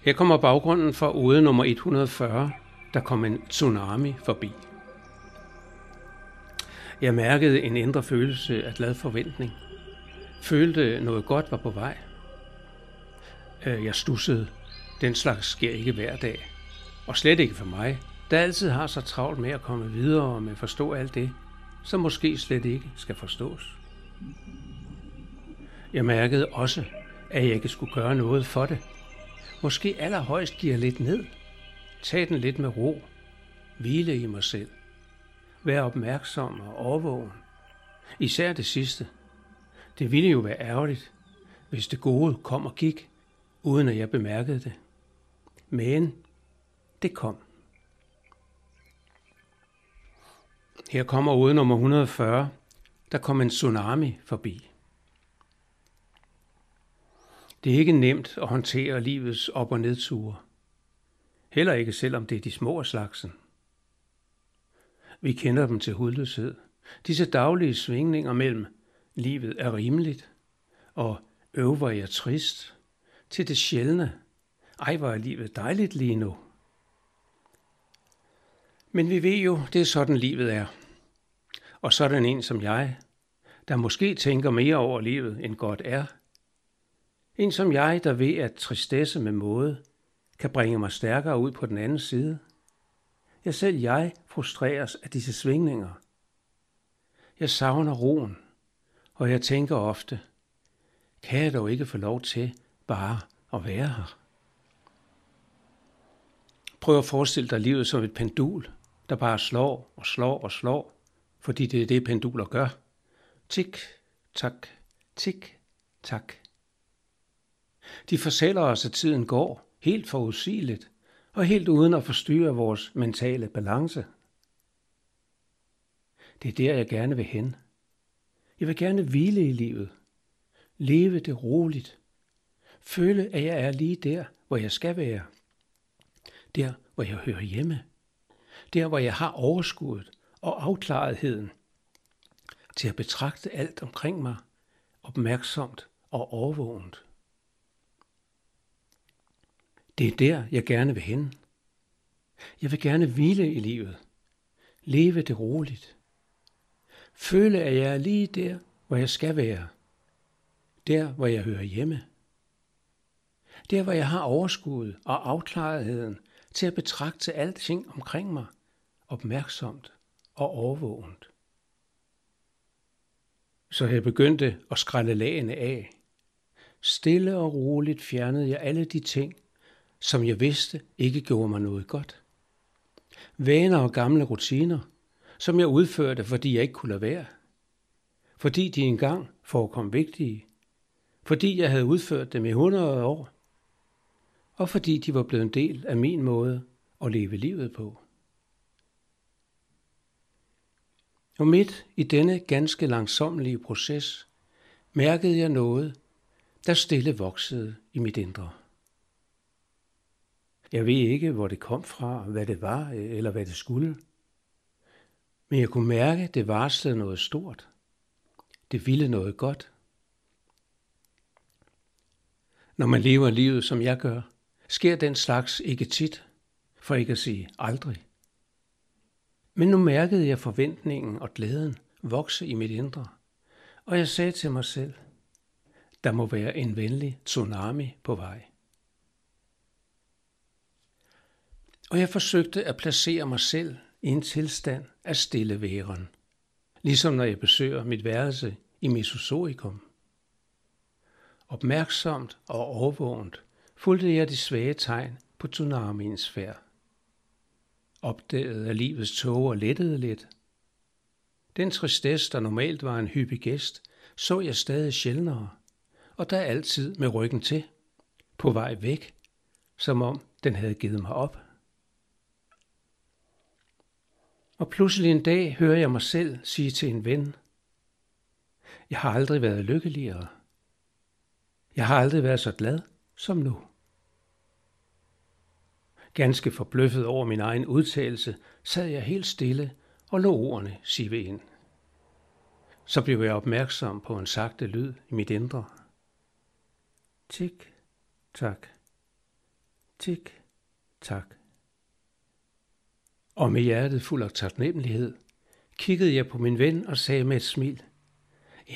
Her kommer baggrunden for ude nummer 140. Der kom en tsunami forbi. Jeg mærkede en indre følelse af glad forventning. Følte noget godt var på vej. Øh, jeg stussede. Den slags sker ikke hver dag. Og slet ikke for mig, der altid har så travlt med at komme videre og med at forstå alt det, som måske slet ikke skal forstås. Jeg mærkede også, at jeg ikke skulle gøre noget for det. Måske allerhøjst giver lidt ned. Tag den lidt med ro. Hvile i mig selv. Vær opmærksom og overvågen. Især det sidste. Det ville jo være ærgerligt, hvis det gode kom og gik, uden at jeg bemærkede det. Men det kom. Her kommer ude nummer 140. Der kom en tsunami forbi. Det er ikke nemt at håndtere livets op- og nedture. Heller ikke selvom det er de små slagsen. Vi kender dem til hudløshed. Disse daglige svingninger mellem livet er rimeligt, og øver jeg trist, til det sjældne. Ej, hvor er livet dejligt lige nu. Men vi ved jo, det er sådan livet er. Og sådan en som jeg, der måske tænker mere over livet, end godt er. En som jeg, der ved, at tristesse med måde kan bringe mig stærkere ud på den anden side. Jeg selv jeg frustreres af disse svingninger. Jeg savner roen, og jeg tænker ofte, kan jeg dog ikke få lov til bare at være her? Prøv at forestille dig livet som et pendul, der bare slår og slår og slår, fordi det er det, penduler gør. Tik, tak, tik, tak. De fortæller os, at tiden går helt forudsigeligt og helt uden at forstyrre vores mentale balance. Det er der, jeg gerne vil hen. Jeg vil gerne hvile i livet. Leve det roligt. Føle, at jeg er lige der, hvor jeg skal være. Der, hvor jeg hører hjemme. Der, hvor jeg har overskuddet og afklaretheden til at betragte alt omkring mig opmærksomt og overvågent. Det er der, jeg gerne vil hen. Jeg vil gerne hvile i livet. Leve det roligt. Føle, at jeg er lige der, hvor jeg skal være. Der, hvor jeg hører hjemme. Der, hvor jeg har overskud og afklaretheden til at betragte alting omkring mig opmærksomt og overvågent. Så jeg begyndte at skrælle lagene af. Stille og roligt fjernede jeg alle de ting, som jeg vidste ikke gjorde mig noget godt. Vaner og gamle rutiner, som jeg udførte, fordi jeg ikke kunne lade være. Fordi de engang forekom vigtige. Fordi jeg havde udført dem i 100 år. Og fordi de var blevet en del af min måde at leve livet på. Og midt i denne ganske langsommelige proces mærkede jeg noget, der stille voksede i mit indre. Jeg ved ikke, hvor det kom fra, hvad det var, øh, eller hvad det skulle. Men jeg kunne mærke, at det varslede noget stort. Det ville noget godt. Når man lever livet, som jeg gør, sker den slags ikke tit, for ikke at sige aldrig. Men nu mærkede jeg forventningen og glæden vokse i mit indre, og jeg sagde til mig selv, der må være en venlig tsunami på vej. Og jeg forsøgte at placere mig selv i en tilstand af stille væren, ligesom når jeg besøger mit værelse i Mesozoikum. Opmærksomt og overvågent fulgte jeg de svage tegn på tsunamiens færd opdagede, at livets tåger lettede lidt. Den tristesse, der normalt var en hyppig gæst, så jeg stadig sjældnere, og der altid med ryggen til, på vej væk, som om den havde givet mig op. Og pludselig en dag hører jeg mig selv sige til en ven, jeg har aldrig været lykkeligere. Jeg har aldrig været så glad som nu. Ganske forbløffet over min egen udtalelse, sad jeg helt stille og lå ordene sive ind. Så blev jeg opmærksom på en sagte lyd i mit indre. Tik, tak, Tik, tak. Og med hjertet fuld af taknemmelighed, kiggede jeg på min ven og sagde med et smil,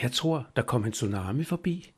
jeg tror, der kom en tsunami forbi.